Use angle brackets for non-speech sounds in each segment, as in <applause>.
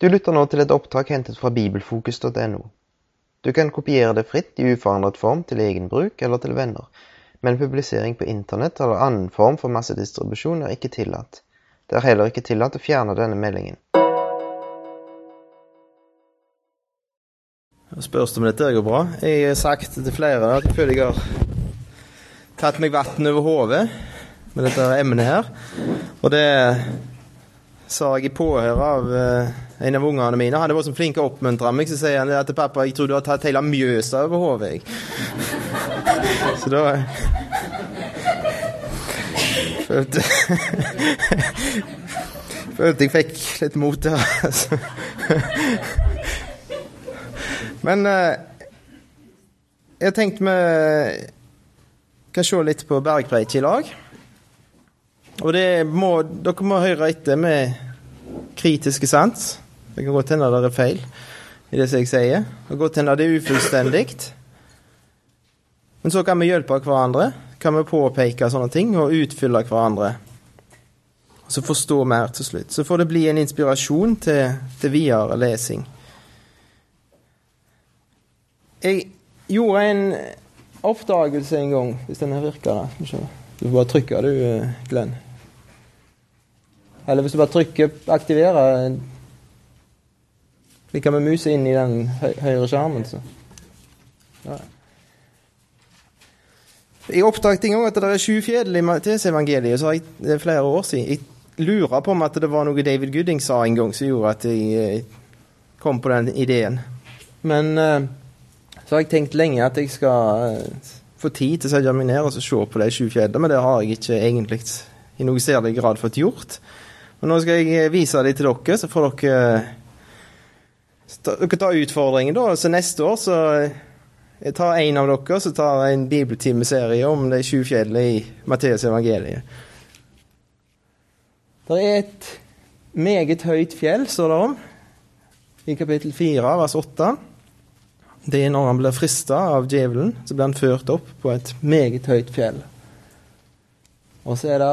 Du lytter nå til et opptak hentet fra bibelfokus.no. Du kan kopiere det fritt i uforandret form til egen bruk eller til venner, men publisering på internett eller annen form for massedistribusjon er ikke tillatt. Det er heller ikke tillatt å fjerne denne meldingen. Det spørs om dette går bra. Jeg har sagt til flere at jeg føler jeg har tatt meg vann over hodet med dette emnet her. Og det sa jeg i påhør av uh, en av ungene mine. Han var så flink til å oppmuntre meg. Så sier han at pappa, jeg tror du har tatt hele Mjøsa over hodet. så da Følte Følte jeg fikk litt mot der. Altså. Men uh, jeg tenkte vi kan se litt på bergpreik i lag. Og må, dere må høre etter med kritiske sans. Det kan godt hende det er feil i det som jeg sier. Det kan godt hende det er ufullstendig. Men så kan vi hjelpe hverandre. Kan vi påpeke sånne ting og utfylle hverandre. Og så forstå mer til slutt. Så får det bli en inspirasjon til, til videre lesing. Jeg gjorde en oppdagelse en gang, hvis denne virker. da. Du får bare trykke, du, Glenn. Eller hvis du bare trykker 'aktivere' Klikker med musa inn i den høy høyre skjermen, så ja. Jeg oppdaget en gang at det er sju fjell i Matteusevangeliet. Så jeg, det er flere år siden. Jeg lurer på om at det var noe David Gooding sa en gang som gjorde at jeg eh, kom på den ideen. Men eh, så har jeg tenkt lenge at jeg skal eh, få tid til å sette meg ned og se på de sju fjellene, men det har jeg ikke egentlig i noe særlig grad fått gjort. Men nå skal jeg vise dem til dere, så får dere dere tar utfordringen, da. Så neste år så eh, jeg tar en av dere så tar en bibeltimeserie om de sju fjellene i Matteus evangeliet. Det er et meget høyt fjell, står det om, i kapittel 4, vers 8. Det er når han blir frista av djevelen, så blir han ført opp på et meget høyt fjell. Og så er det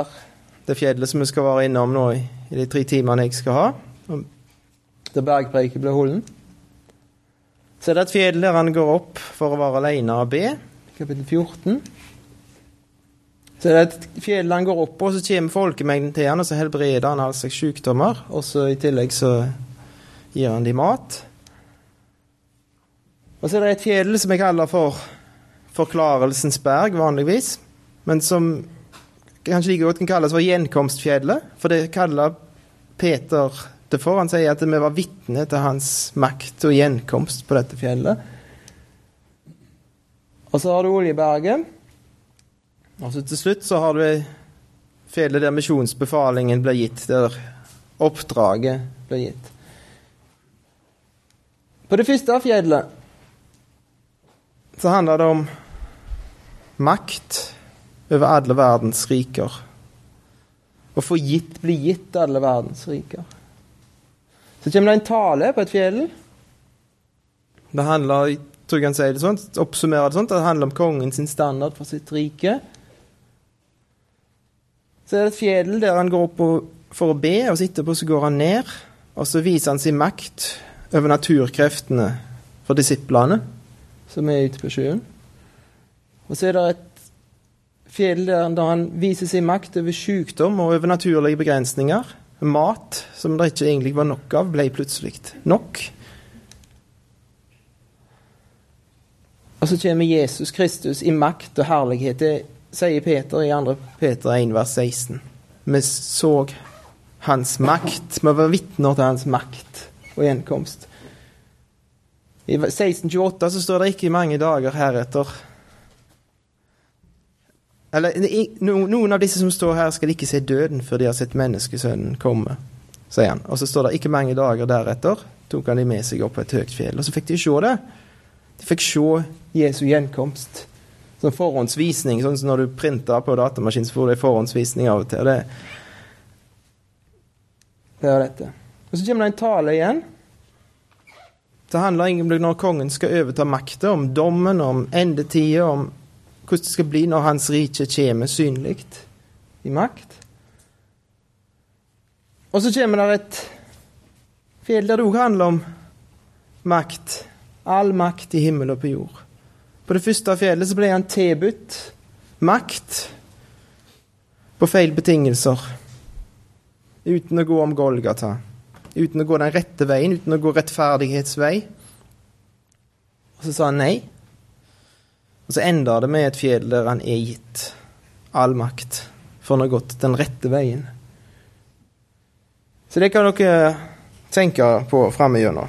det fjellet som vi skal være innom nå i de tre timene jeg skal ha, der bergpreiket blir holden. Så er det et fjell der han går opp for å være alene og be, kapittel 14. Så er det et fjell han går opp på, og så kommer folkemengden til han, og så helbreder han all slags sykdommer. Og så i tillegg så gir han dem mat. Og så er det et fjell som jeg kaller for Forklarelsens berg, vanligvis, men som kanskje like godt kan kalles for gjenkomstfjellet, for det kaller Peter det for. Han sier at vi var vitne til hans makt og gjenkomst på dette fjellet. Og så har du Oljeberget. Og så til slutt så har du fjellet der misjonsbefalingen ble gitt, der oppdraget ble gitt. På det første fjellet så handler det om makt over alle verdens riker. Å få gitt, bli gitt alle verdens riker. Så kommer det en tale på et fjell. Det handler tror jeg kan si det sånn, oppsummere det sånn, det handler om kongens standard for sitt rike. Så er det et fjell der han går opp for å be, og så etterpå så går han ned. Og så viser han sin makt over naturkreftene for disiplene som er ute på sjøen. Og så er det et fjell der han viser sin makt over sykdom og over naturlige begrensninger. Mat, som det ikke egentlig var nok av, ble plutselig nok. Og så kommer Jesus Kristus i makt og herlighet. Det sier Peter i 2. Peter 1, vers 16. Vi så hans makt. Vi var vitner til hans makt og gjenkomst. I 1628 så står det ikke mange dager heretter eller Noen av disse som står her, skal ikke se døden før de har sett menneskesønnen komme, sier han. Og så står det ikke mange dager deretter tok han de med seg opp på et høyt fjell. Og så fikk de se det. De fikk se Jesu gjenkomst. Sånn forhåndsvisning, sånn som når du printer på datamaskin, så får du en forhåndsvisning av og til. Det, det er dette. Og så kommer det en tale igjen. Det handler egentlig når kongen skal overta makta, om dommen, om endetida, om hvordan det skal bli når Hans rike kommer synlig i makt. Og så kommer det et fjell der det òg handler om makt. All makt i himmel og på jord. På det første fjellet så ble han tilbudt makt på feil betingelser. Uten å gå om Golgata. Uten å gå den rette veien, uten å gå rettferdighetsvei. Og så sa han nei. Og så ender det med et fjell der han er gitt all makt, for han har gått den rette veien. Så det kan dere tenke på framover.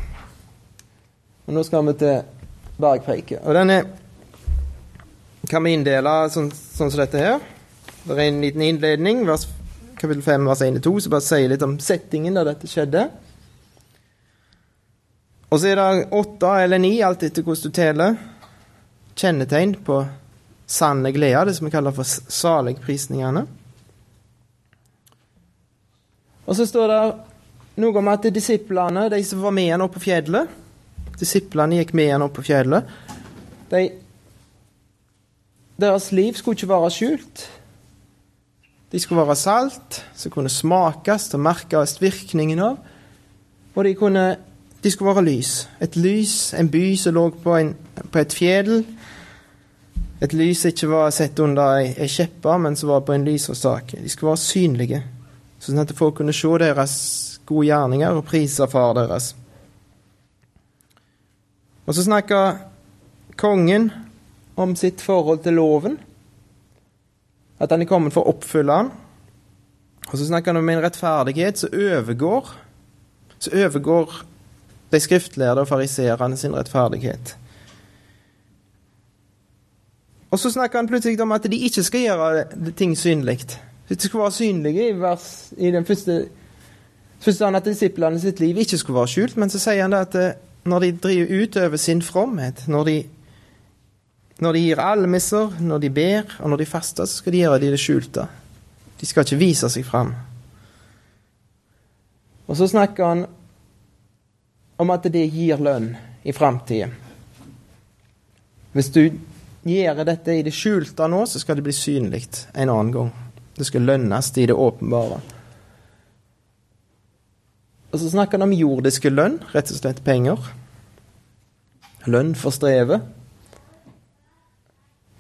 Og nå skal vi til bergpreiket. Og den er kan vi inndele sånn, sånn som dette her. Det er en liten innledning, vers, kapittel 5, vers 1-2, som bare sier litt om settingen da dette skjedde. Og så er det åtte eller ni, alt etter hvordan du teller, kjennetegn på sanne glede, det som vi kaller for saligprisningene. Og så står det noe om at disiplene, de som var med han opp på fjellet Disiplene gikk med han opp på fjellet. De deres liv skulle ikke være skjult. De skulle være salt, som kunne smakes og merkes virkningen av. Og de, kunne, de skulle være lys. Et lys, en by som lå på, en, på et fjell. Et lys ikke var sett under ei, kjeppe, men som var på en lysårsak. De skulle være synlige, sånn at folk kunne se deres gode gjerninger og prise far deres. Og så snakka kongen om sitt forhold til loven. At han er kommet for å oppfylle den. Og så snakker han om en rettferdighet som overgår overgår de skriftlærde og fariseerne sin rettferdighet. Og så snakker han plutselig om at de ikke skal gjøre ting synlig. De skulle være synlige i, vers, i den første Forstår han at disiplene sitt liv ikke skulle være skjult, men så sier han at eh, når de driver utover sin fromhet, når de når de gir almisser, når de ber, og når de faster, så skal de gjøre det i det skjulte. De skal ikke vise seg fram. Og så snakker han om at det gir lønn i framtida. Hvis du gjør dette i det skjulte nå, så skal det bli synlig en annen gang. Det skal lønnes i det åpenbare. Og så snakker han om jordiske lønn, rett og slett penger. Lønn for strevet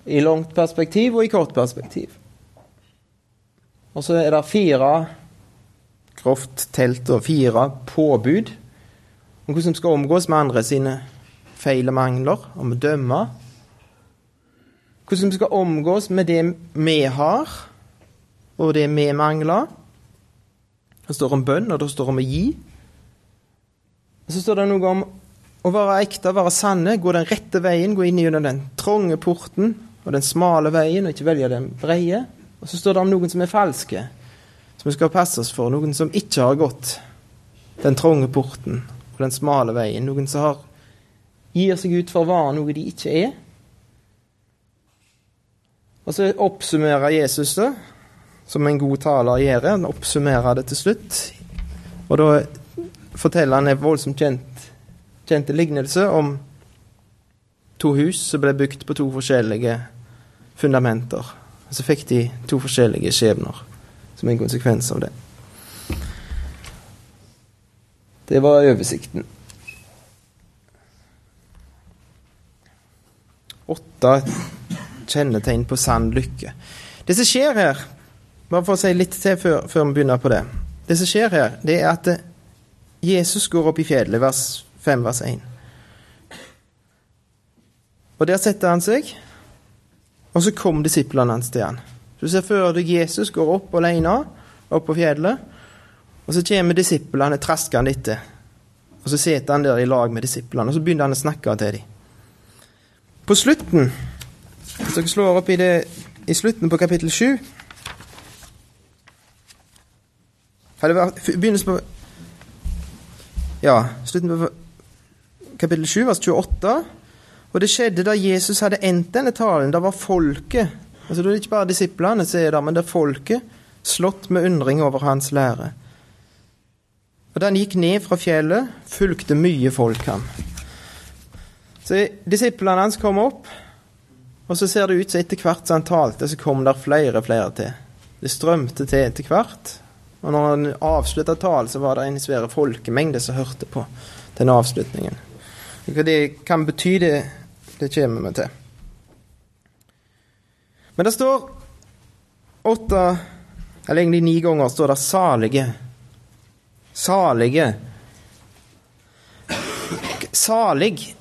i langt perspektiv og i kort perspektiv. Og så er det fire grovt telt og fire påbud om hvordan vi skal omgås med andre sine feil og mangler, om å dømme. Hvordan vi skal omgås med det vi har, og det vi mangler. Det står om bønn, og det står om å gi. Så står det noe om å være ekte, være sanne, gå den rette veien, gå inn gjennom den trange porten og den smale veien, og ikke velge den breie. Og så står det om noen som er falske, som vi skal passe oss for. Noen som ikke har gått den trange porten og den smale veien. Noen som har, gir seg ut for å være noe de ikke er. Og så oppsummerer Jesus det, som en god taler gjør. Han oppsummerer det til slutt. Og da forteller han en voldsomt kjent, kjente lignelse om to hus som ble bygd på to forskjellige fundamenter. Og så fikk de to forskjellige skjebner som en konsekvens av det. Det var oversikten. Åtte kjennetegn på sann lykke. Det som skjer her, bare for å si litt til før, før vi begynner på det Det som skjer her, det er at Jesus går opp i fjellet, vers 5, vers 1. Og der setter han seg, og så kom disiplene hans til han. Du ser for deg Jesus går opp alene opp på fjellet, og så kommer disiplene traskende etter. Og så sitter han der i lag med disiplene, og så begynner han å snakke til dem. På slutten, hvis dere slår opp i, det, i slutten på kapittel 7 Begynnelsen på Ja, slutten på kapittel 7, vers 28. Og det skjedde da Jesus hadde endt denne talen. Da var folket altså Det er ikke bare disiplene som er der, men det er folket slått med undring over hans lære. Og Da han gikk ned fra fjellet, fulgte mye folk ham. Så Disiplene hans kom opp, og så ser det ut som etter hvert som han talte, så kom der flere og flere til. Det strømte til etter hvert. Og når han avslutta talen, så var det en svær folkemengde som hørte på den avslutningen. Hva det kan bety, det, det kommer vi til. Men det står åtte, eller egentlig ni ganger, står det 'salige'. Salige. Salig,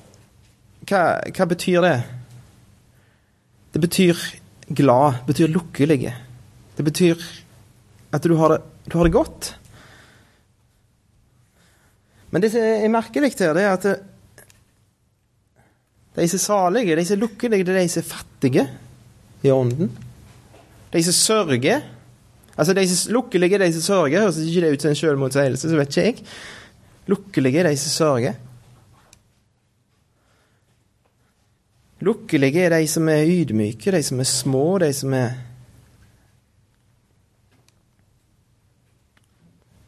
hva, hva betyr det? Det betyr glad, betyr lukkelige. Det betyr at du har det, du har det godt. Men det som er merkelig her, det er at de som er salige, de som er lukkelige, det er de som er fattige i ånden. De som sørger. Altså, de som lukkelige, de som sørger, høres ikke det ut som en selvmotsigelse, så vet ikke jeg. Lukkelige, de som sørger. Lukkelige er de som er ydmyke, de som er små, de som er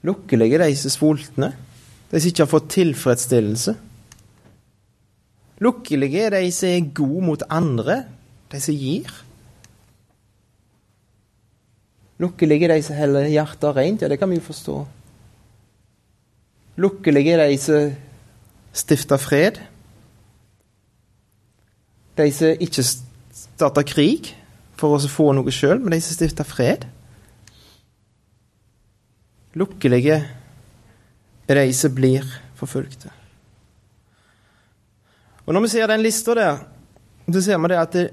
Lukkelige er de som er sultne, de som ikke har fått tilfredsstillelse. Lukkelige er de som er gode mot andre, de som gir. Lukkelige er de som holder hjertet rent, ja, det kan vi jo forstå. Lukkelige er de som stifter fred. De som ikke starter krig for å få noe sjøl, men de som stifter fred. Lukkelige er de som blir forfulgte. Og Når vi ser den lista der, så ser vi det at det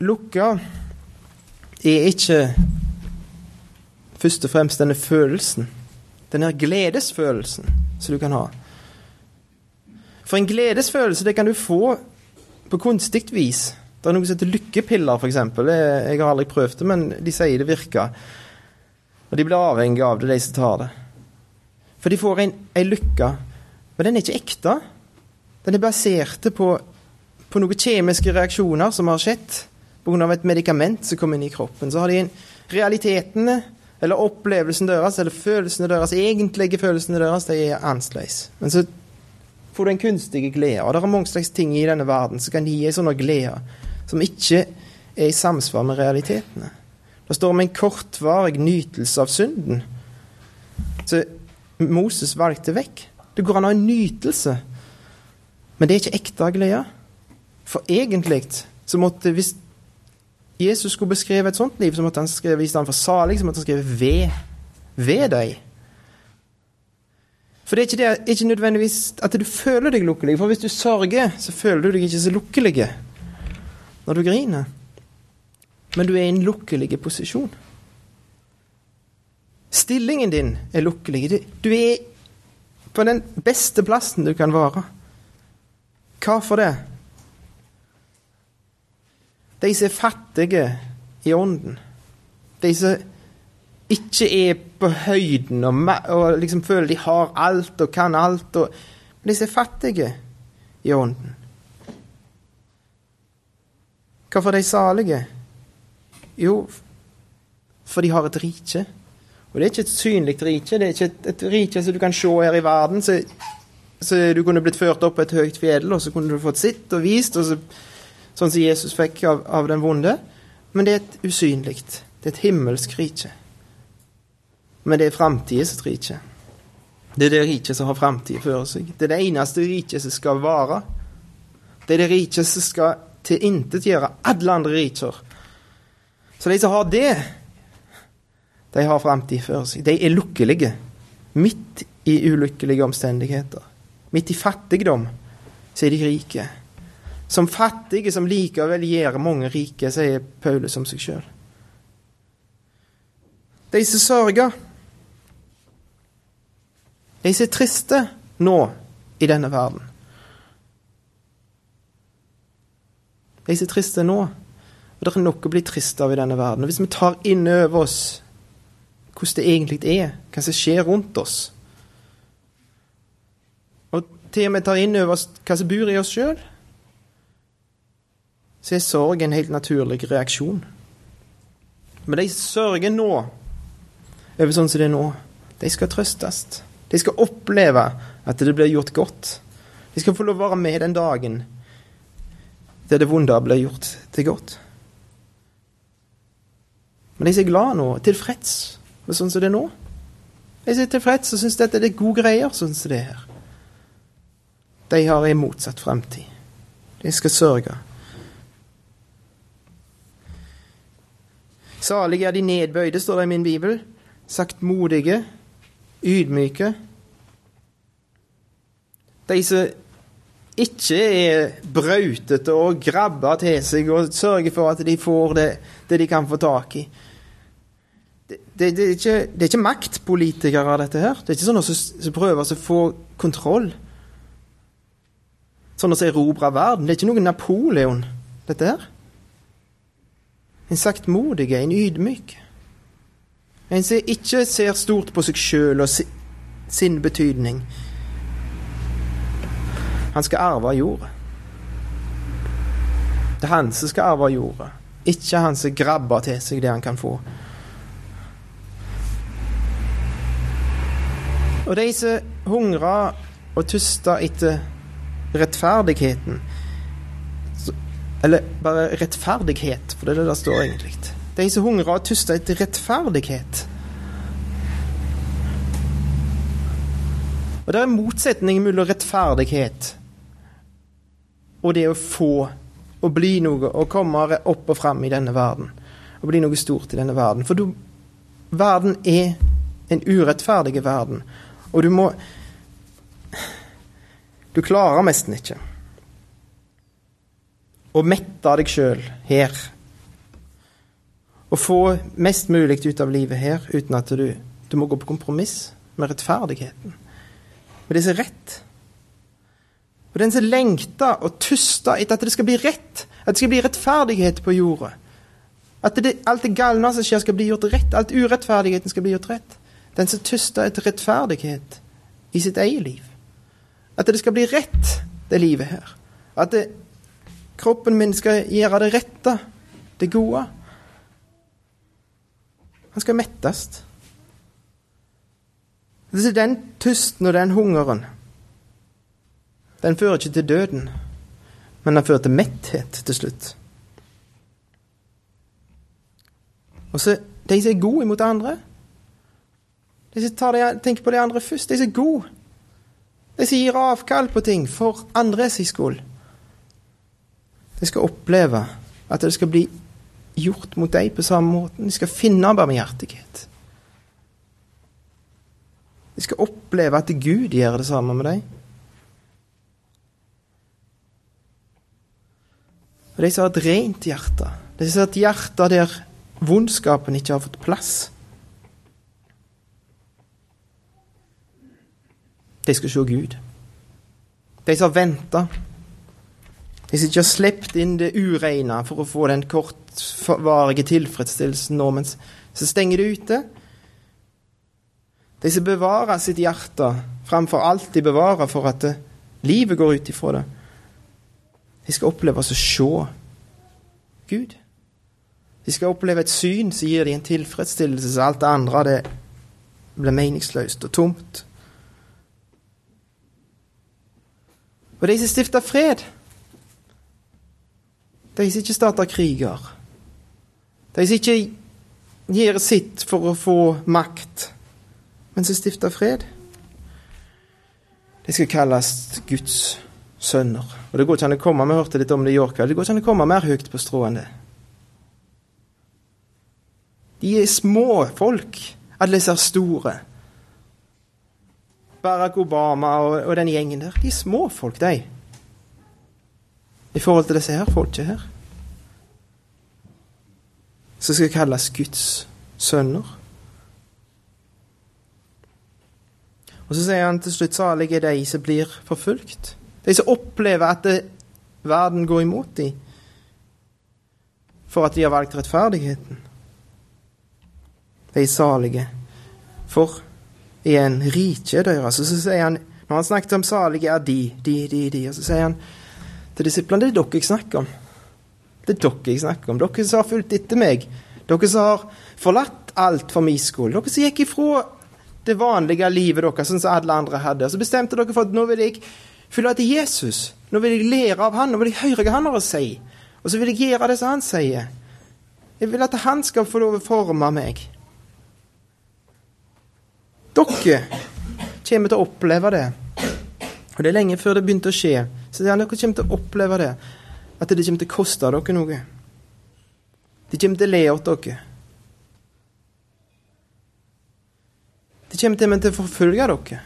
lukka er ikke først og fremst denne følelsen, denne gledesfølelsen som du kan ha. For en gledesfølelse, det kan du få på kunstig vis. Det er noe som heter lykkepiller, f.eks. Jeg har aldri prøvd det, men de sier det virker. Og de blir avhengige av det, de som tar det. For de får en, en lykke. Men den er ikke ekte. Den er basert på, på noen kjemiske reaksjoner som har skjedd pga. et medikament som kom inn i kroppen. Så har de en realitetene, eller opplevelsen deres, eller følelsene deres, egentlige følelsene deres, de er annerledes. Men så får du en kunstig glede. Og det er mange slags ting i denne verden som kan gi en sånn glede som ikke er i samsvar med realitetene. Det står om en kortvarig nytelse av synden. Så Moses valgte vekk. Det går an å ha en nytelse, men det er ikke ekte glede. For egentlig så måtte Hvis Jesus skulle beskrive et sånt liv, så måtte han skrive i stedet for salig, så måtte han skrive ved. Ved deg. For det er ikke, det, ikke nødvendigvis at du føler deg lukkelig. For hvis du sørger, så føler du deg ikke så lukkelig når du griner. Men du er i en lukkelig posisjon. Stillingen din er lukkelig. Du er på den beste plassen du kan være. Hva for det? De som er fattige i ånden. De som ikke er på høyden og, og liksom føler de har alt og kan alt. Og, men de er fattige i ånden. Hvorfor er de salige? Jo, for de har et rike. Og det er ikke et synlig rike. Det er ikke et, et rike som du kan se her i verden. Så, så, du kunne blitt ført opp på et høyt fjell, og så kunne du fått sitt og vist, og så, sånn som Jesus fikk av, av den vonde. Men det er et usynlig. Det er et himmelsk rike. Men det er framtidens rike. Det er det riket som har framtid for seg. Det er det eneste riket som skal vare. Det er det riket som skal tilintetgjøre alle andre riker. Så de som har det, de har framtid for seg. De er lukkelige. Midt i ulykkelige omstendigheter. Midt i fattigdom så er de rike. Som fattige som likevel gjør mange rike, sier Paulus om seg sjøl. De som sørger de som er triste nå i denne verden. De som er triste nå. Og det er nok å bli trist av i denne verden. Og hvis vi tar inn over oss hvordan det egentlig er, hva som skjer rundt oss, og til og med tar inn over oss hva som bor i oss sjøl, så er sorg en helt naturlig reaksjon. Men de sørger nå over sånn som det er nå, de skal trøstes. De skal oppleve at det blir gjort godt. De skal få lov å være med den dagen der det vonde blir gjort til godt. Men de som er glad nå, tilfreds med sånn som det er nå, De som er tilfreds og syns dette er gode greier, sånn som det er her. De har en motsatt fremtid. De skal sørge. Salige er de nedbøyde, står det i min bibel. Sagt modige, ydmyke. De som ikke er brautete og grabber til seg og sørger for at de får det, det de kan få tak i. Det, det, det, er ikke, det, er ikke, maktpolitikere, dette her. Det er ikke sånne som prøver å få kontroll. Sånne som erobre verden. Det er ikke noen Napoleon, dette her. En saktmodig, en ydmyk. En som ikke ser stort på seg sjøl og sin betydning. Han skal arve jorda. Det er han som skal arve jorda, ikke han som grabber til seg det han kan få. Og de som hungrer og tyster etter rettferdigheten Eller bare rettferdighet, for det er det der står egentlig. De som hungrer og tyster etter rettferdighet. Og det er motsetning mellom rettferdighet og det å få å bli noe, å komme opp og fram i denne verden. Å bli noe stort i denne verden. For du, verden er en urettferdig verden, og du må Du klarer nesten ikke å mette deg sjøl her. Å få mest mulig ut av livet her uten at du, du må gå på kompromiss med rettferdigheten. Med det som er rett. Og den som lengter og tuster etter at det skal bli rett, at det skal bli rettferdighet på jorda. At det, alt det galne som skjer, skal bli gjort rett. Alt urettferdigheten skal bli gjort rett. Den som tuster etter rettferdighet i sitt eget liv. At det skal bli rett, det livet her. At det, kroppen min skal gjøre det rette, det gode. Han skal mettes. Er den tusten og den hungeren den fører ikke til døden, men den fører til metthet til slutt. Og så de som er gode imot andre. De som de, tenker på de andre først. De som er gode. De som gir avkall på ting for andres skyld. De skal oppleve at det skal bli gjort mot dem på samme måte. De skal finne barmhjertighet. De skal oppleve at Gud gjør det samme med dem. Og de som har et rent hjerte, de som har et hjerte der vondskapen ikke har fått plass De skal se Gud. De som har venta. Som ikke har sluppet inn det ureine for å få den kortvarige tilfredsstillelsen nå, mens så stenger det ute. De som bevarer sitt hjerte framfor de bevarer for at livet går ut ifra det. De skal oppleve å se Gud. De skal oppleve et syn som gir dem en tilfredsstillelse, så alt det andre det blir meningsløst og tomt. Og de som stifter fred, de som ikke starter kriger, de som ikke gjør sitt for å få makt, men som stifter fred, de skal kalles Guds sønner. Og det går ikke an å komme, Vi hørte litt om det i Yorka. Det går ikke an å komme mer høyt på strå enn det. De er små folk, alle disse store. Barack Obama og, og, den gjengen der. De er små folk, de. I forhold til disse her folket her. Som skal kalles Guds sønner. Og så sier han til slutt salige er de som blir forfulgt. De som opplever at det, verden går imot dem for at de har valgt rettferdigheten. De salige. For igjen, riket deres. Og så sier han, når han snakket om salige, er de, de, de, de. Og så sier han til disiplene det er dere jeg snakker om. Det er dere jeg snakker om. Dere som har fulgt etter meg. Dere som har forlatt alt for min skole. Dere som gikk ifra det vanlige livet deres, sånn som alle andre hadde. Og så bestemte dere for at nå vil jeg følge etter Jesus. Nå vil jeg lære av han, nå vil jeg høre hva han har å si. Og så vil jeg gjøre det som han sier. Jeg vil at han skal få lov å forme meg. Dere kommer til å oppleve det. Og det er lenge før det begynte å skje. Så dere kommer til å oppleve det. At det kommer til å koste dere noe. De kommer til å le av dere. De kommer til, til å forfølge dere.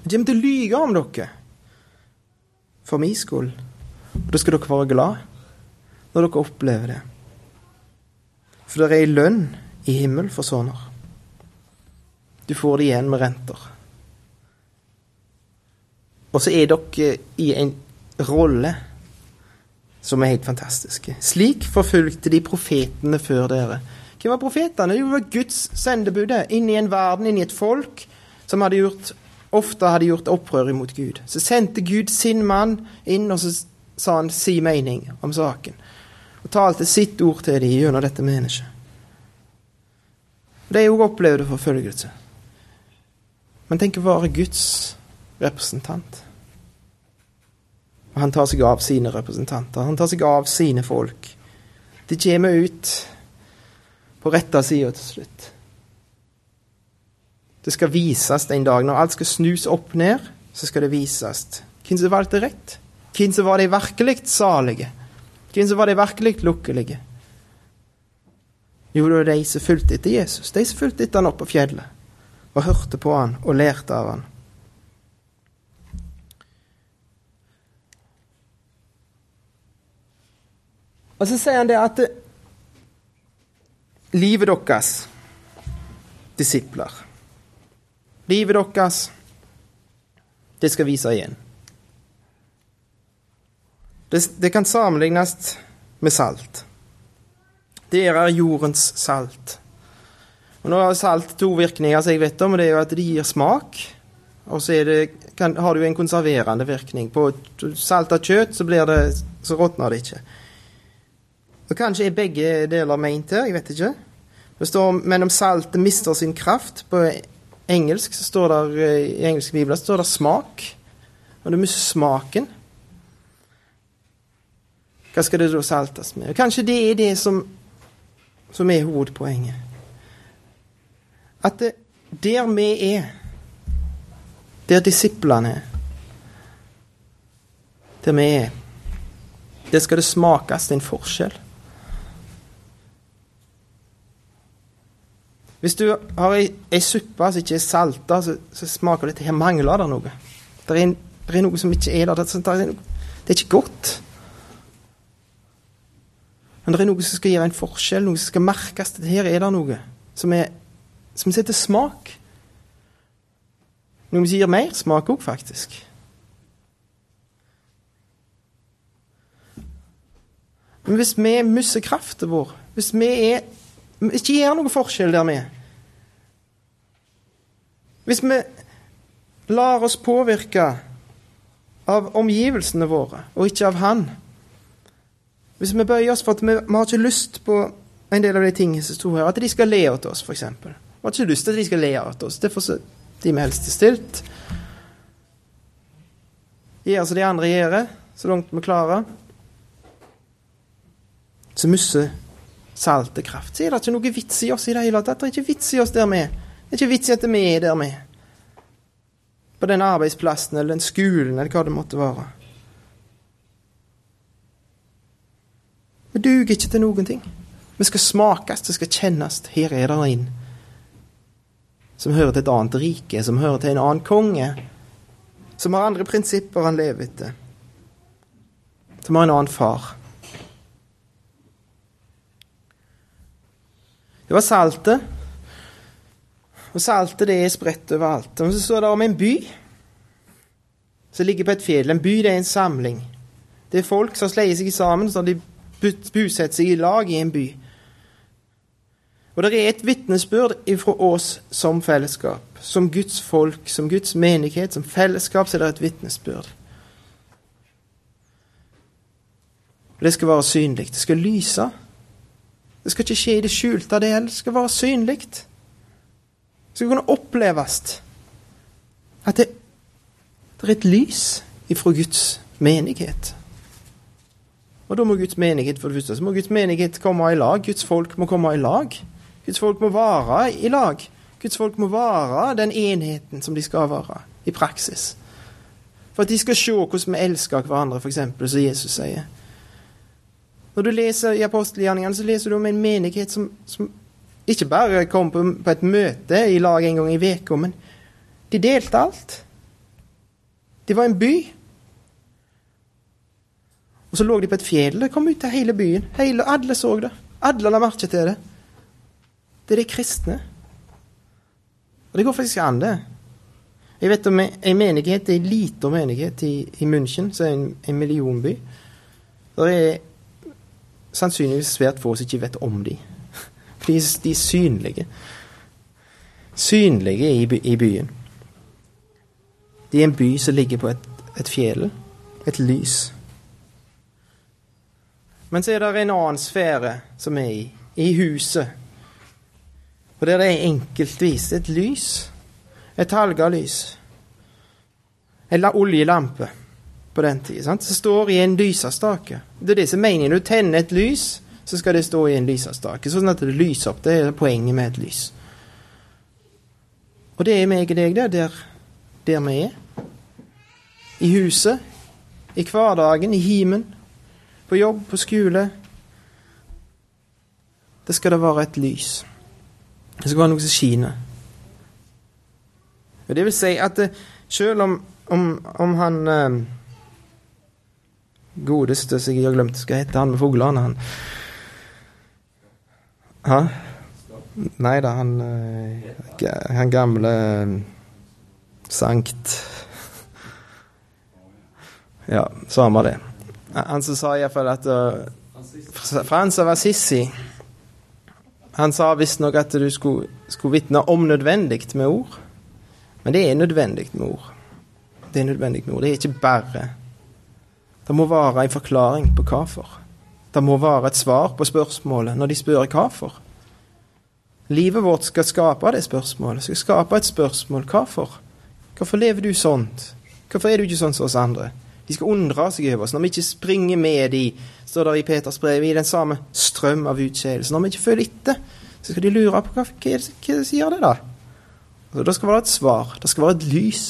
De kommer til å lyge om dere. For min skyld. Og da skal dere være glad når dere opplever det. For det er ei lønn i himmel for sånne. Du får det igjen med renter. Og så er dere i en rolle som er helt fantastisk. Slik forfulgte de profetene før dere. Hvem var profetene? Det var Guds sendebude inn i en verden, inn i et folk som hadde gjort, ofte hadde gjort opprør imot Gud. Så sendte Gud sin mann inn, og så sa han si mening om saken. Og talte sitt ord til dem gjennom dette mennesket. De òg opplevde forfølgelse. Men tenk å være Guds representant. Han tar seg av sine representanter. Han tar seg av sine folk. De kommer ut på rette sida til slutt. Det skal vises en dag. Når alt skal snus opp ned, så skal det vises hvem som valgte rett. Hvem som var de virkelig salige. Hvem som var de virkelig lukkelige. Jo, det var de som fulgte etter Jesus. De som fulgte etter han opp på fjellet og hørte på han og lærte av han. Og så sier han det at livet deres, disipler Livet deres, det skal vise igjen. Det, det kan sammenlignes med salt. Det er jordens salt. Og Nå har salt to virkninger som jeg vet om, og det er jo at det gir smak. Og så har det jo en konserverende virkning. På salta kjøtt så, det, så råtner det ikke. Og Kanskje er begge deler ment her, jeg vet ikke. Det står men om saltet mister sin kraft. På engelsk så står der, I engelske bibler står det smak. Og det mister smaken. Hva skal det da saltes med? Kanskje det er det som, som er hovedpoenget at det, der vi er, der disiplene er, der vi er, der skal det smakes en forskjell. Hvis du har ei, ei suppe som ikke er salta, så, så, smaker det til her mangler det noe. Det er, er, noe som ikke er der. Det, er, det er ikke godt. Men det er noe som skal gjøre en forskjell, noe som skal merkes. Her er det noe som er som setter smak. Noe som gir mer smak òg, faktisk. Men hvis vi mister kraften vår, hvis vi er, ikke gjør noen forskjell der vi er Hvis vi lar oss påvirke av omgivelsene våre, og ikke av Han Hvis vi bøyer oss for at vi, vi har ikke lyst på en del av de tingene som sto her, at de skal le av oss, f.eks. Vi har ikke lyst til at de skal le av oss. Derfor så de vi helst er stilt. Gjør som de andre gjør, så langt vi klarer. Så mister saltet kraft. Så er det ikke noe vits i oss i det hele tatt. Det er ikke vits i oss der vi er. Det er ikke vits i at vi er der vi er. På den arbeidsplassen eller den skolen eller hva det måtte være. Vi duger ikke til noen ting. Vi skal smakes, det skal kjennes. Her er det en som hører til et annet rike, som hører til en annen konge, som har andre prinsipper han lever etter, som har en annen far. Det var saltet. Og saltet det er spredt overalt. Og så står det om en by som ligger på et fjell. En by det er en samling. Det er folk som sleier seg sammen, så de bosetter seg i lag i en by. Og det er et vitnesbyrd ifra oss som fellesskap, som Guds folk, som Guds menighet, som fellesskap, så er det et vitnesbyrd. Det skal være synlig. Det skal lyse. Det skal ikke skje i det skjulte, det heller. Det skal være synlig. Det skal kunne oppleves at det, det er et lys ifra Guds menighet. Og da må Guds menighet for det første, så må Guds menighet komme i lag. Guds folk må komme i lag. Guds folk må være i lag Guds folk må være den enheten som de skal være, i praksis. For at de skal se hvordan vi elsker hverandre, f.eks., som Jesus sier. Når du leser i apostelgjerningene, så leser du om en menighet som, som ikke bare kom på, på, et møte i lag en gang i uka, men de delte alt. Det var en by. Og så lå de på et fjell. Det kom ut til hele byen. Hele, alle så det. Alle la merke til det. Det er de kristne. Og det går faktisk an, det. Jeg vet om en menighet, en liten menighet i, i München, som er en, en millionby. Det er sannsynligvis svært få som ikke vet om dem. For de, er synlige. Synlige i, i, byen. De er en by som ligger på et, et fjell. Et lys. Men så er det en annen sfære som er i, i huset. Og der det er enkeltvis et lys. Et halgalys. Eller oljelampe på den tida. sant? som står i en lysestake. Det er det som er meningen. Du tenner et lys, så skal det stå i en lysestake, sånn at det lyser opp. Det er poenget med et lys. Og det er meg og deg der, der, der vi er. I huset, i hverdagen, i himen, på jobb, på skole. Det skal det være et lys. Det skal være noe som skinner. Og det vil si at eh, selv om, om, om han eh, godeste som jeg har glemt skal hete, han med fuglene, han Hæ? Nei da, han, eh, han gamle eh, Sankt Ja, samme det. Han som sa iallfall at uh, Frans av Assisi Han sa visstnok at du skulle, skulle vitne om nødvendig med ord. Men det er nødvendig med ord. Det er nødvendig med ord. Det er ikke bare. Det må være en forklaring på hvorfor. Det må være et svar på spørsmålet når de spør hvorfor. Livet vårt skal skape det spørsmålet. Skal skape et spørsmål. Hvorfor? Hvorfor lever du sånt? Hvorfor er du ikke sånn som oss andre? De skal undre seg over oss. Når vi ikke springer med de, står det i Peters brev, i den samme strøm av utskeielse. Når vi ikke følger etter, så skal de lure på hva, hva, hva sier det da? Altså, det skal være et svar. Det skal være et lys.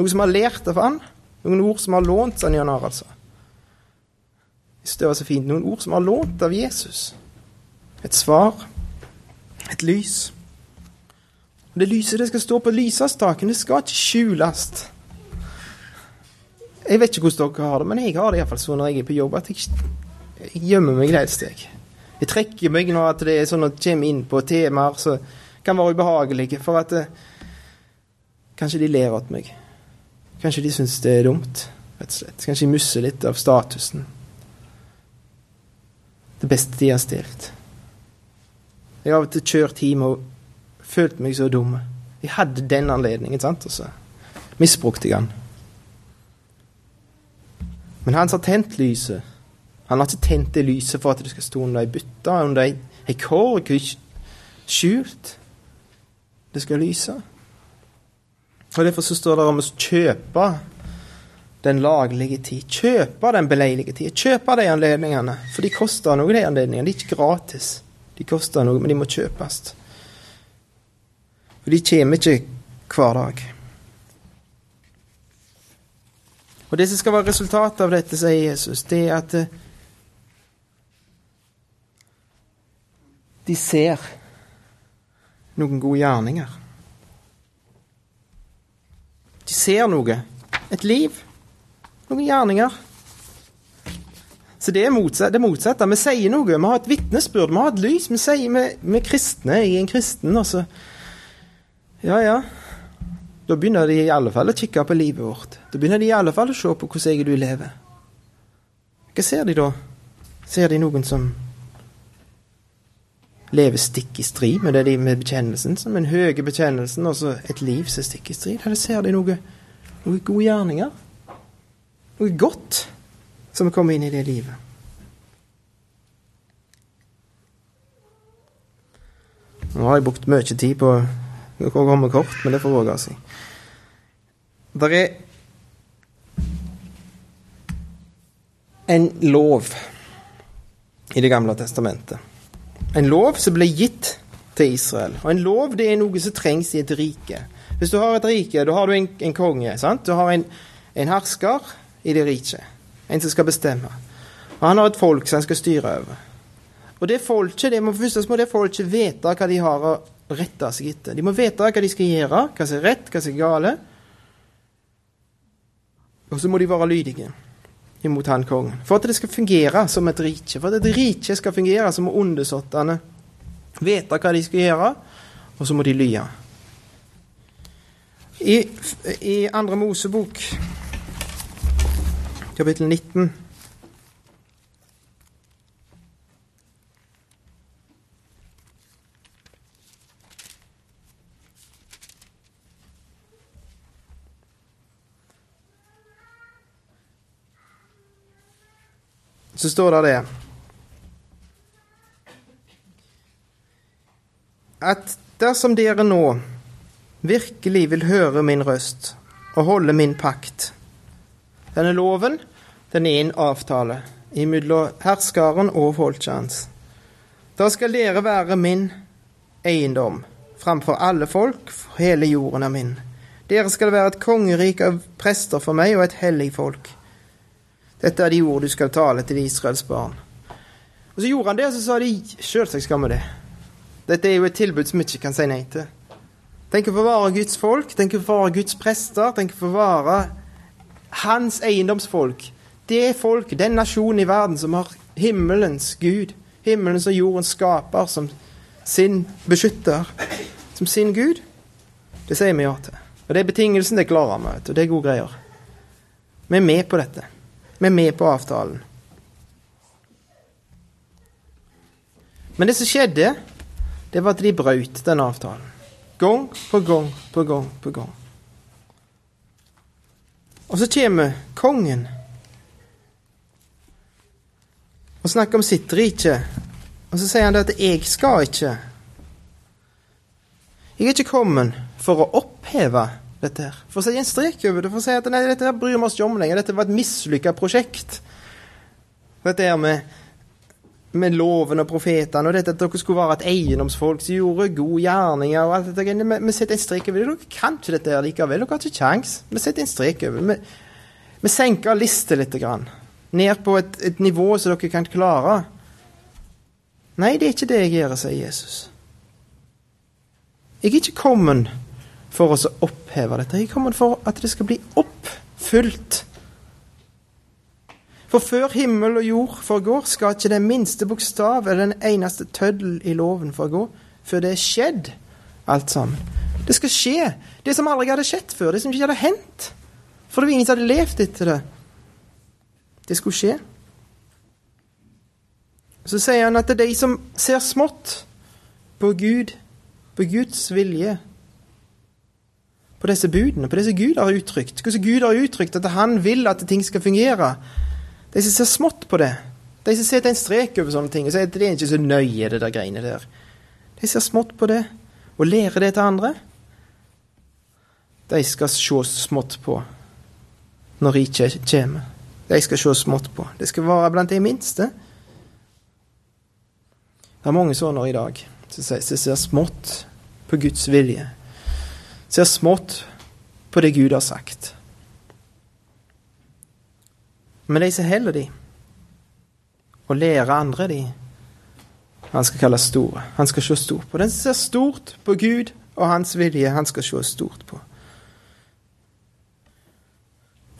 Noe som har lært av han. Noen ord som har lånt, sa Jan Harald hvis Det var så fint. Noen ord som har lånt av Jesus. Et svar. Et lys. Og Det lyset det skal stå på lysestaken. Det skal ikke skjules. Jeg vet ikke hvordan dere har det, men jeg har det iallfall sånn når jeg er på jobb, at jeg, jeg gjemmer meg et sted. jeg trekker meg når det er sånn at jeg kommer inn på temaer som kan være ubehagelige, for at det, Kanskje de ler av meg. Kanskje de syns det er dumt, rett og slett. Kanskje de musser litt av statusen. Det beste de har stilt. Jeg har av og til kjørt hjem og følt meg så dum. Jeg hadde den anledningen, sant, og så misbrukte jeg den. Men han har tent lyset, han har ikke tent det lyset for at det skal stå under ei bytte, under ei korg, skjult. Det skal lyse. Og Derfor så står det om å kjøpe den laglige tid. Kjøpe den beleilige tid. Kjøpe de anledningene. For de koster noe, de anledningene. De er ikke gratis. De koster noe, men de må kjøpes. For de kommer ikke hver dag. Og det som skal være resultatet av dette, sier Jesus, det er at eh, de ser noen gode gjerninger. De ser noe. Et liv. Noen gjerninger. Så det er motsatt, det motsatte. Vi sier noe. Vi har et vitnesbyrd, vi har et lys. Vi sier vi er kristne. Er en kristen. Og så Ja, ja. Da begynner de i alle fall å kikke på livet vårt. Da begynner de i alle fall å se på hvordan jeg og du lever. Hva ser de da? Ser de noen som lever stikk i strid med de med bekjennelsen, som den høye bekjennelsen, og så et liv som er stikk i strid? Eller ser de noe, noe gode gjerninger? Noe godt som er kommet inn i det livet? Nå har jeg brukt mye tid på å komme kort, men det får våge seg. Det er en lov i Det gamle testamentet. En lov som ble gitt til Israel. Og en lov det er noe som trengs i et rike. Hvis du har et rike, da har du en, en konge. sant? Du har en, en hersker i det riket. En som skal bestemme. Og han har et folk som han skal styre over. Og det folket, det må, Først må det folket vite hva de har å rette seg etter. De må vite hva de skal gjøre, hva som er rett, hva som er gale. Og så må de være lydige imot han kongen. For at det skal fungere som et rike. For at et rike skal fungere, så må undersåttene vite hva de skal gjøre, og så må de lye. I, I andre Mosebok, kapittel 19 så står det det At dersom dere nå virkelig vil høre min røst og holde min pakt Denne loven, den er en avtale imellom herskaren og folket hans. Da skal dere være min eiendom framfor alle folk, for hele jorden er min. Dere skal være et kongerike av prester for meg og et hellig folk. Dette er de ord du skal tale til Israels barn. Og Så gjorde han det, og så sa de selvsagt skal vi det. Dette er jo et tilbud som vi ikke kan si nei til. Tenk å få være Guds folk, tenk å få være Guds prester, tenk å få være hans eiendomsfolk. Det folk, den nasjonen i verden som har himmelens Gud, himmelens og jordens skaper, som sin beskytter, som sin Gud. Det sier vi ja til. Og det er betingelsen, det klarer vi, og det er gode greier. Vi er med på dette. Vi er med på avtalen. Men det som skjedde, det var at de brøt den avtalen. Gang på gang på gang på gang. Og så kommer kongen og snakker om sitt rike. Og så sier han at 'jeg skal ikke'. Jeg er ikke kommet for å oppheve dette her. For å sette en strek over det, for å si at nei, dette her bryr vi oss ikke om lenger. Dette var et mislykka prosjekt. Dette her med, med loven og profetene, og dette at dere skulle være et eiendomsfolk som gjorde gode gjerninger og alt dette. Vi, vi setter en strek over det. Dere kan ikke dette her likevel. Dere har ikke kjangs. Vi setter en strek over det. Vi, senker lista litt. Grann. Ned på et, et nivå som dere kan klare. Nei, det er ikke det jeg gjør, sier Jesus. Jeg er ikke kommet for oss å oppheve dette. Jeg kommer for at det skal bli oppfylt. For før himmel og jord forgår, skal ikke den minste bokstav eller den eneste tøddel i loven forgå, før det er skjedd, alt sammen. Det skal skje. Det som aldri hadde skjedd før, det som ikke hadde hendt. For det var ingen som hadde levd etter det. Det skulle skje. Så sier han at det er de som ser smått på Gud, på Guds vilje, på disse budene, på det som Gud har uttrykt. Hvordan Gud har uttrykt at han vil at ting skal fungere. De som ser smått på det, de som setter en strek over sånne ting og sier at det er ikke så nøye, det der greiene der. De ser smått på det og lærer det til andre. De skal se smått på når riket kommer. De skal se smått på. Det skal være blant de minste. Det er mange sånne i dag som ser smått på Guds vilje ser smått på det Gud har sagt. Men de som holder de, og lærer andre de, han skal kalles store. Han skal se stort på. Den som ser stort på Gud og hans vilje, han skal se stort på.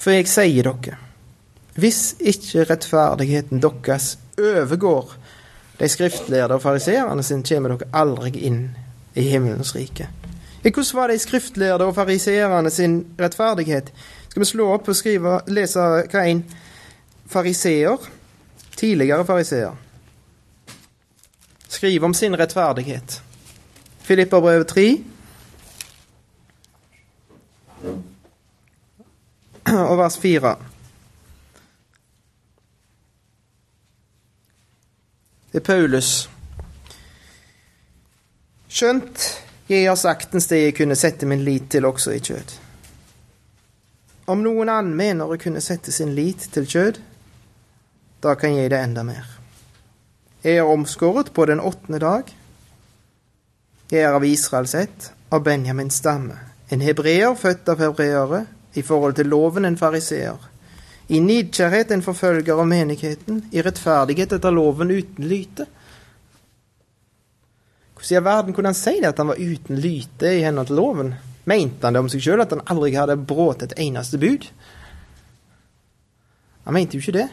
For jeg sier dere, hvis ikke rettferdigheten deres overgår de skriftlærde og fariseerne sin, kommer dere aldri inn i himmelens rike. Hvordan var det i skriftlærde og fariseerne sin rettferdighet? Skal vi slå opp og skrive, lese hva en fariseer, tidligere fariseer, skriver om sin rettferdighet? Filipperbrevet 3 og vers 4. Det er Paulus. Skjønt jeg har aktens det jeg kunne sette min lit til også i kjød. Om noen annen mener å kunne sette sin lit til kjød, da kan jeg det enda mer. Jeg er omskåret på den åttende dag. Jeg er av Israels ett, av Benjamins stamme. En hebreer født av hebreere, i forhold til loven en fariseer. I nidkjærhet en forfølger av menigheten, i rettferdighet etter loven uten lyte. Hvordan i all verden kunne han si det, at han var uten lyte i henhold til loven? Mente han det om seg sjøl, at han aldri hadde brutt et eneste bud? Han mente jo ikke det.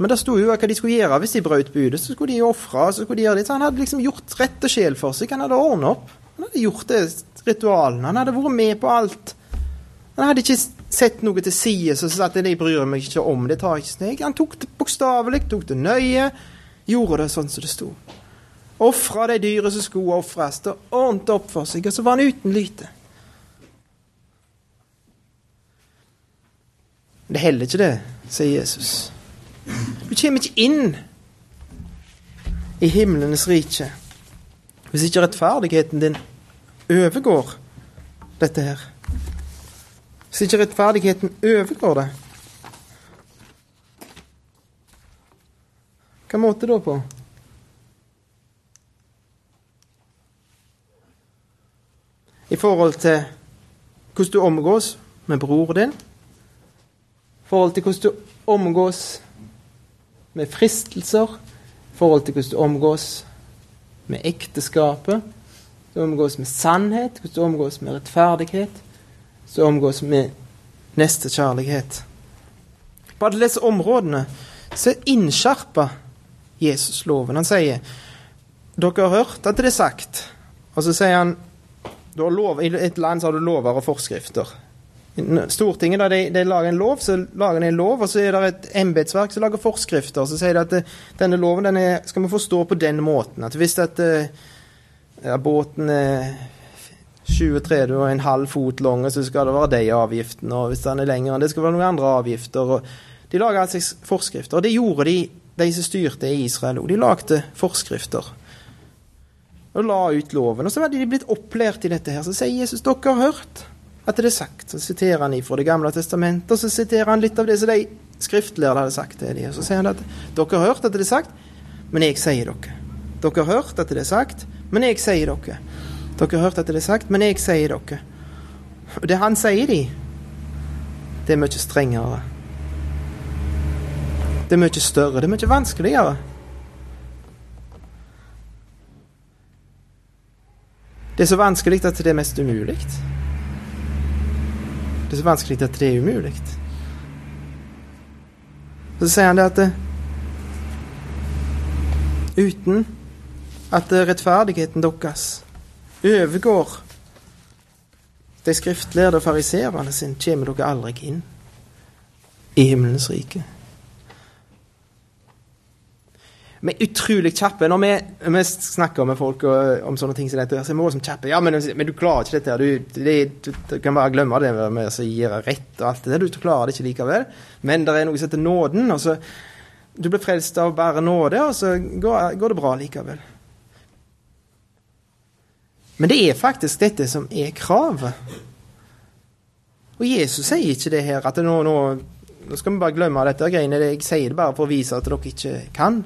Men det sto jo hva de skulle gjøre hvis de brøt budet. Så skulle de ofre. så skulle de gjøre det. Så han hadde liksom gjort rett og sjel for seg. Han hadde ordna opp. Han hadde gjort det ritualene. Han hadde vært med på alt. Han hadde ikke sett noe til side så at jeg bryr meg ikke om det. tar ikke steg. Han tok det bokstavelig, tok det nøye, gjorde det sånn som det sto. Ofra de dyre som skulle ofres, og ordnet opp for seg. Og så var han uten lyte. Det heller ikke det, sier Jesus. Du kommer ikke inn i himlenes rike hvis ikke rettferdigheten din overgår dette her. Hvis ikke rettferdigheten overgår det. Hva måte da på? I forhold til hvordan du omgås med bror din, i forhold til hvordan du omgås med fristelser, i forhold til hvordan du omgås med ekteskapet, hvordan du omgås med sannhet, hvordan du omgås med rettferdighet, hvordan du omgås med nestekjærlighet. På alle disse områdene så innskjerper Jesus loven. Han sier dere har hørt at det er sagt. Og så sier han lov, I et land så har du lover og forskrifter. Stortinget da, de, de, lager en lov, så lager de en lov, og så er det et embetsverk som lager forskrifter. Så sier de at det, eh, denne loven den er, skal vi forstå på den måten. At hvis at, eh, ja, båten er 20-30 og en halv fot lang, så skal det være de avgiftene. Og hvis den er lengre, det skal være noen andre avgifter. De lager altså forskrifter. Og det gjorde de, de som styrte i Israel òg. De lagde forskrifter. Og la ut loven. Og så hadde de blitt opplært i dette her. Så sier Jesus dere har hørt at det er sagt. Så siterer han fra Det gamle testamentet, og så siterer han litt av det som de skriftlærde hadde sagt til dem. Så sier han at dere har hørt at det er sagt, men jeg sier dere. Dere har hørt at det er sagt, men jeg sier dere. Dere har hørt at det er sagt, men jeg sier dere. Og det han sier de, det er mye strengere. Det er mye større, det er mye vanskeligere. Det er så vanskelig at det er mest umulig. Det er så vanskelig at det er umulig. Så sier han det at uten at rettferdigheten deres overgår de skriftlærde og fariserene sin, kommer dere aldri inn i himmelens rike. Vi er utrolig kjappe når vi, vi, snakker med folk og, om sånne ting som dette. Så er vi også kjappe. Ja, men, men, du klarer ikke dette. Du, det, du, du kan bare glemme det med å gi rett og alt det der. Du klarer det ikke likevel. Men det er noe som heter nåden. og så Du blir frelst av bare nåde, og så går, går det bra likevel. Men det er faktisk dette som er kravet. Og Jesus sier ikke det her at nå, nå, nå skal vi bare glemme dette greiene. Jeg sier det bare for å vise at dere ikke kan.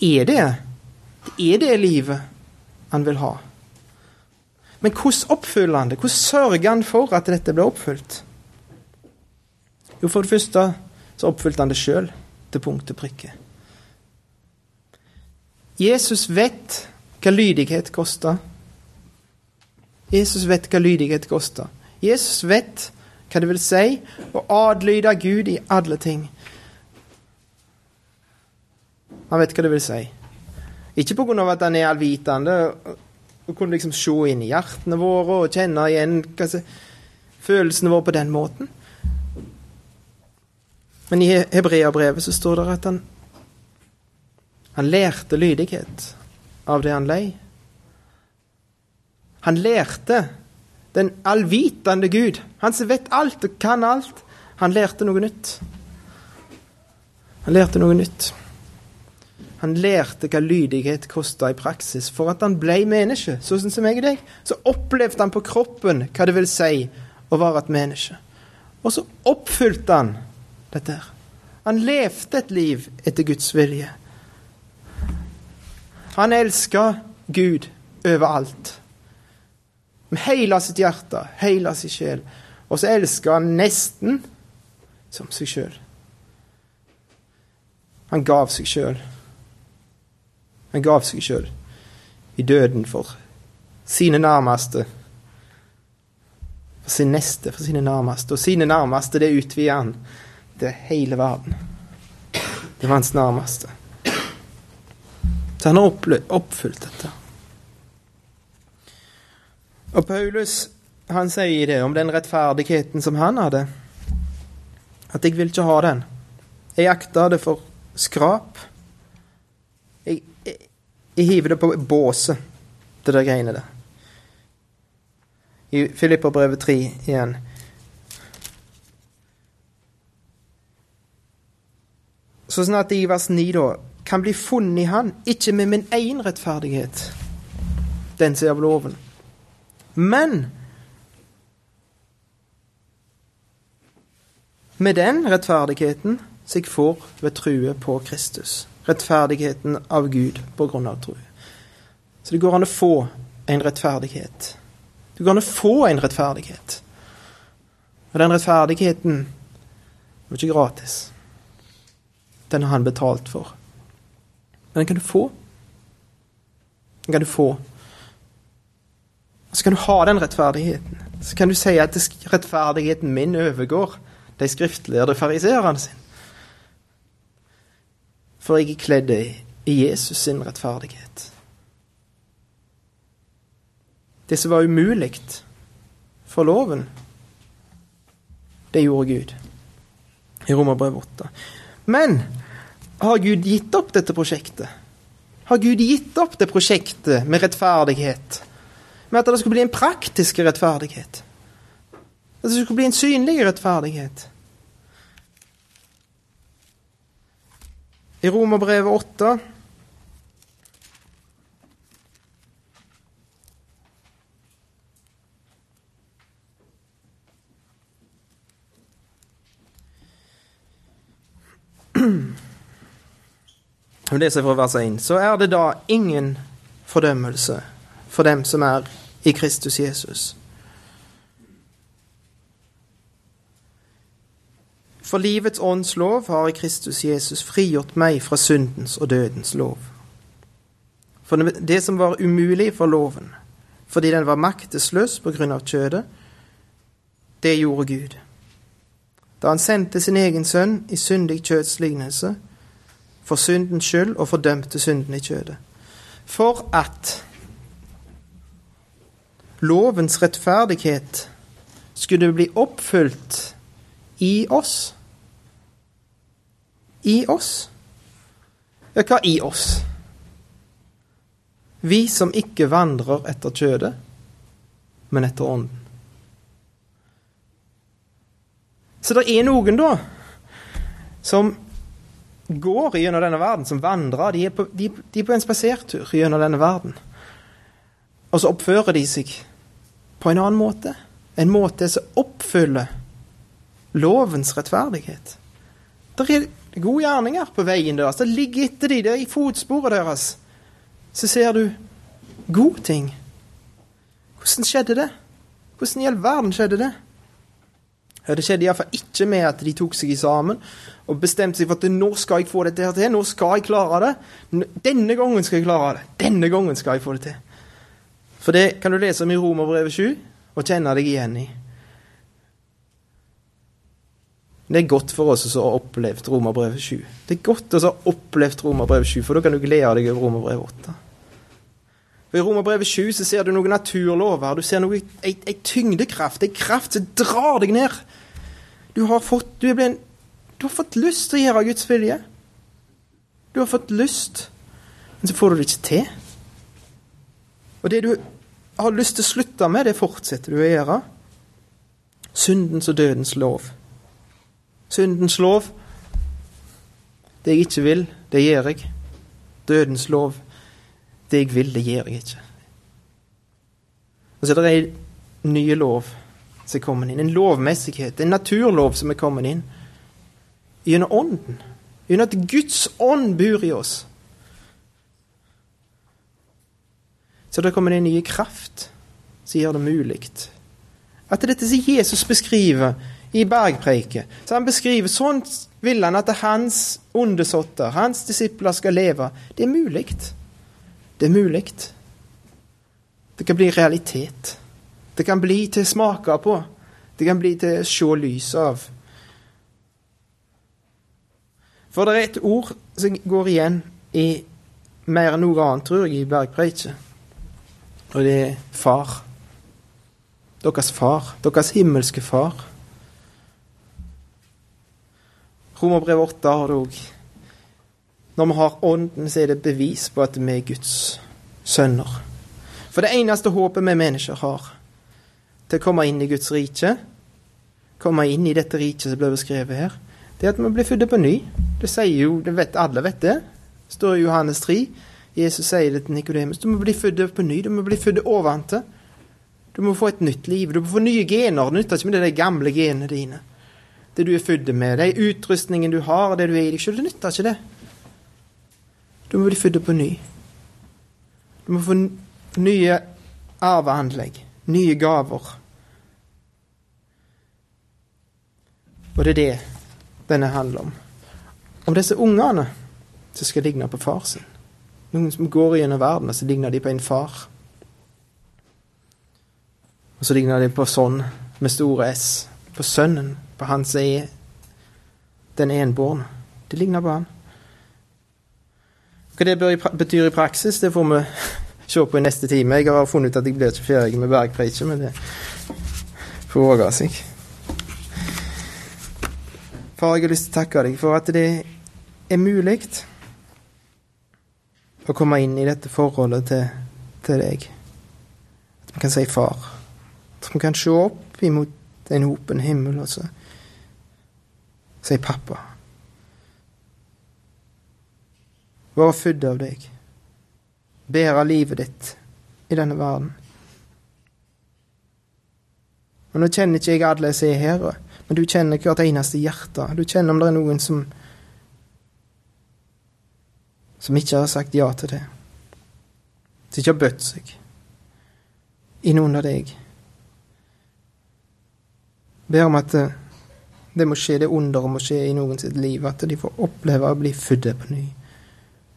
Er det. Det er det livet han vil ha. Men hvordan oppfyller han det? Hvordan sørger han for at dette blir oppfylt? Jo, for det første så oppfylte han det sjøl, til punkt og prikke. Jesus vet hva lydighet koster. Jesus vet hva lydighet koster. Jesus vet hva det vil si å adlyde Gud i alle ting. Han vet hva det vil si. Ikke pga. at han er allvitende og kunne liksom se inn i hjertene våre og kjenne igjen si, følelsene våre på den måten. Men i Hebreabrevet så står det at han, han lærte lydighet av det han lei. Han lærte den allvitende Gud, han som vet alt og kan alt. Han lærte noe nytt. Han lærte noe nytt. Han lærte hva lydighet kosta i praksis. For at han ble menneske, sånn som meg og deg, så opplevde han på kroppen hva det vil si å være et menneske. Og så oppfylte han dette. her. Han levde et liv etter Guds vilje. Han elska Gud overalt. Med hele sitt hjerte, hele sin sjel. Og så elska han nesten som seg sjøl. Han gav seg sjøl. Han gav seg sjøl i døden for sine nærmeste. For sin neste, for sine nærmeste. Og sine nærmeste, det utvider han til hele verden. Det var hans nærmeste. Så han har oppfylt dette. Og Paulus han sier det om den rettferdigheten som han hadde, at jeg vil ikke ha den. Jeg akter det for skrap. Jeg, jeg, hiver det på båset, det der greiene der. I Filipperbrevet 3 igjen. Så sånn at i vers 9 da kan bli funnet i Han, ikke med min egen rettferdighet, den som er av loven, men med den rettferdigheten som jeg får ved true på Kristus. Rettferdigheten av Gud på grunn av tro. Så det går an å få en rettferdighet. Det går an å få en rettferdighet. Og den rettferdigheten er ikke gratis. Den har han betalt for. Men den kan du få. Den kan du få. Og så kan du ha den rettferdigheten. Så kan du si at rettferdigheten min overgår de skriftlærde fariseerne sin. For jeg er kledd i Jesus sin rettferdighet. Det som var umulig for loven, det gjorde Gud i Romerbrev 8. Men har Gud gitt opp dette prosjektet? Har Gud gitt opp det prosjektet med rettferdighet? Med at det skulle bli en praktisk rettferdighet? At det skulle bli en synlig rettferdighet? I Romerbrevet 8 Vi leser fra vers 1. Så er det da ingen fordømmelse for dem som er i Kristus Jesus. For livets ånds lov har i Kristus Jesus frigjort meg fra syndens og dødens lov. For det som var umulig for loven, fordi den var maktesløs på grunn av kjødet, det gjorde Gud. Da han sendte sin egen sønn i syndig kjøds lignelse, for syndens skyld og fordømte synden i kjødet. For at lovens rettferdighet skulle bli oppfylt i oss. I oss. Ja, hva i oss? Vi som ikke vandrer etter kjødet, men etter ånden. Så det er noen, da, som går gjennom denne verden, som vandrer. De er på, de, de er på en spasertur gjennom denne verden. Og så oppfører de seg på en annen måte. En måte som oppfyller lovens rettferdighet. Det er gode gjerninger på veien deres. Det ligger etter dem, det er i fotsporet deres. Så ser du gode ting. Hvordan skjedde det? Hvordan i all verden skjedde det? Det skjedde iallfall ikke med at de tok seg sammen og bestemte seg for at nå skal jeg få dette her til, nå skal jeg klare det. Denne gangen skal jeg klare det. Denne gangen skal jeg få det til. For det kan du lese om i Romerbrevet 7 og kjenne deg igjen i. Det er godt for oss som har opplevd Romerbrevet 7. Det er godt å ha opplevd Romerbrevet 7, for da kan du glede deg over Romerbrevet 8. For I Romerbrevet 7 så ser du noen naturlover. Du ser noe, ei, ei tyngdekraft, ei kraft som drar deg ned. Du har fått, du er blitt du har fått lyst til å gjøre Guds vilje. Du har fått lyst, men så får du det ikke til. Og det du har lyst til å slutte med, det fortsetter du å gjøre. Syndens og dødens lov. Syndens lov. Det jeg ikke vil, det gjør jeg. Dødens lov. Det jeg vil, det gjør jeg ikke. Og så er det en ny lov som er kommet inn. En lovmessighet. En naturlov som er kommet inn gjennom Ånden. Gjennom at Guds ånd bor i oss. Så det kommer en ny kraft som gjør det mulig. At dette som Jesus beskriver i bergpreiket Så han beskriver sånn vil han at hans undersåtter, hans disipler, skal leve. Det er mulig. Det er mulig. Det kan bli realitet. Det kan bli til å smake på. Det kan bli til å se lyset av. For det er et ord som går igjen i mer enn noe annet, tror jeg, i bergpreiket. Og det er far. Deres far. Deres himmelske far. Romerbrev 8 har det òg. Når vi har Ånden, så er det bevis på at vi er Guds sønner. For det eneste håpet vi mennesker har til å komme inn i Guds rike, komme inn i dette riket som blir beskrevet her, det er at vi blir født på ny. Det sier jo, det vet alle vet det. Det står i Johannes 3. Jesus sier det til Nikodemus. Du må bli født på ny. Du må bli født oventil. Du må få et nytt liv. Du må få nye gener. Det nytter ikke med de gamle genene dine det du er født med, de utrustningen du har, det du er i deg sjøl. Det nytter ikke det. Du må bli født på ny. Du må få nye arveanlegg, nye gaver. Og det er det denne handler om. Om disse ungene som skal ligne på far sin. Noen som går gjennom verden, og så ligner de på en far. Og så ligner de på sånn, med store S, på sønnen for han som er den enbårne. Det ligner på han. Hva det betyr i praksis, det får vi <laughs> se på i neste time. Jeg har funnet ut at jeg blir ikke ferdig med bergpreiket, men det får våge seg. Far, jeg har lyst til å takke deg for at det er mulig å komme inn i dette forholdet til, til deg. At vi kan si far. At vi kan se opp imot en hopen himmel. Også sier pappa. Være født av deg. Bære livet ditt i denne verden. Og Nå kjenner ikke jeg alle som er her, men du kjenner hvert eneste hjerte. Du kjenner om det er noen som som ikke har sagt ja til det. Som ikke har bøtt seg innunder deg. Ber om at eh, det må skje, det underet må skje i noen sitt liv, at de får oppleve å bli født på ny.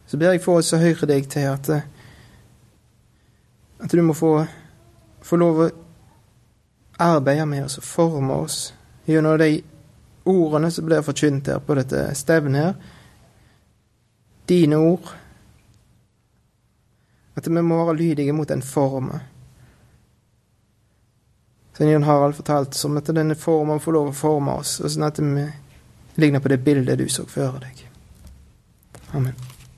Så ber jeg for oss å høre deg til at, at du må få, få lov å arbeide med oss og forme oss gjennom de ordene som blir forkynt her på dette stevnet her. Dine ord. At vi må være lydige mot den formen Svein Jon Harald fortalte som at denne formen får lov å forme oss, og sånn at vi ligner på det bildet du så før deg. Amen.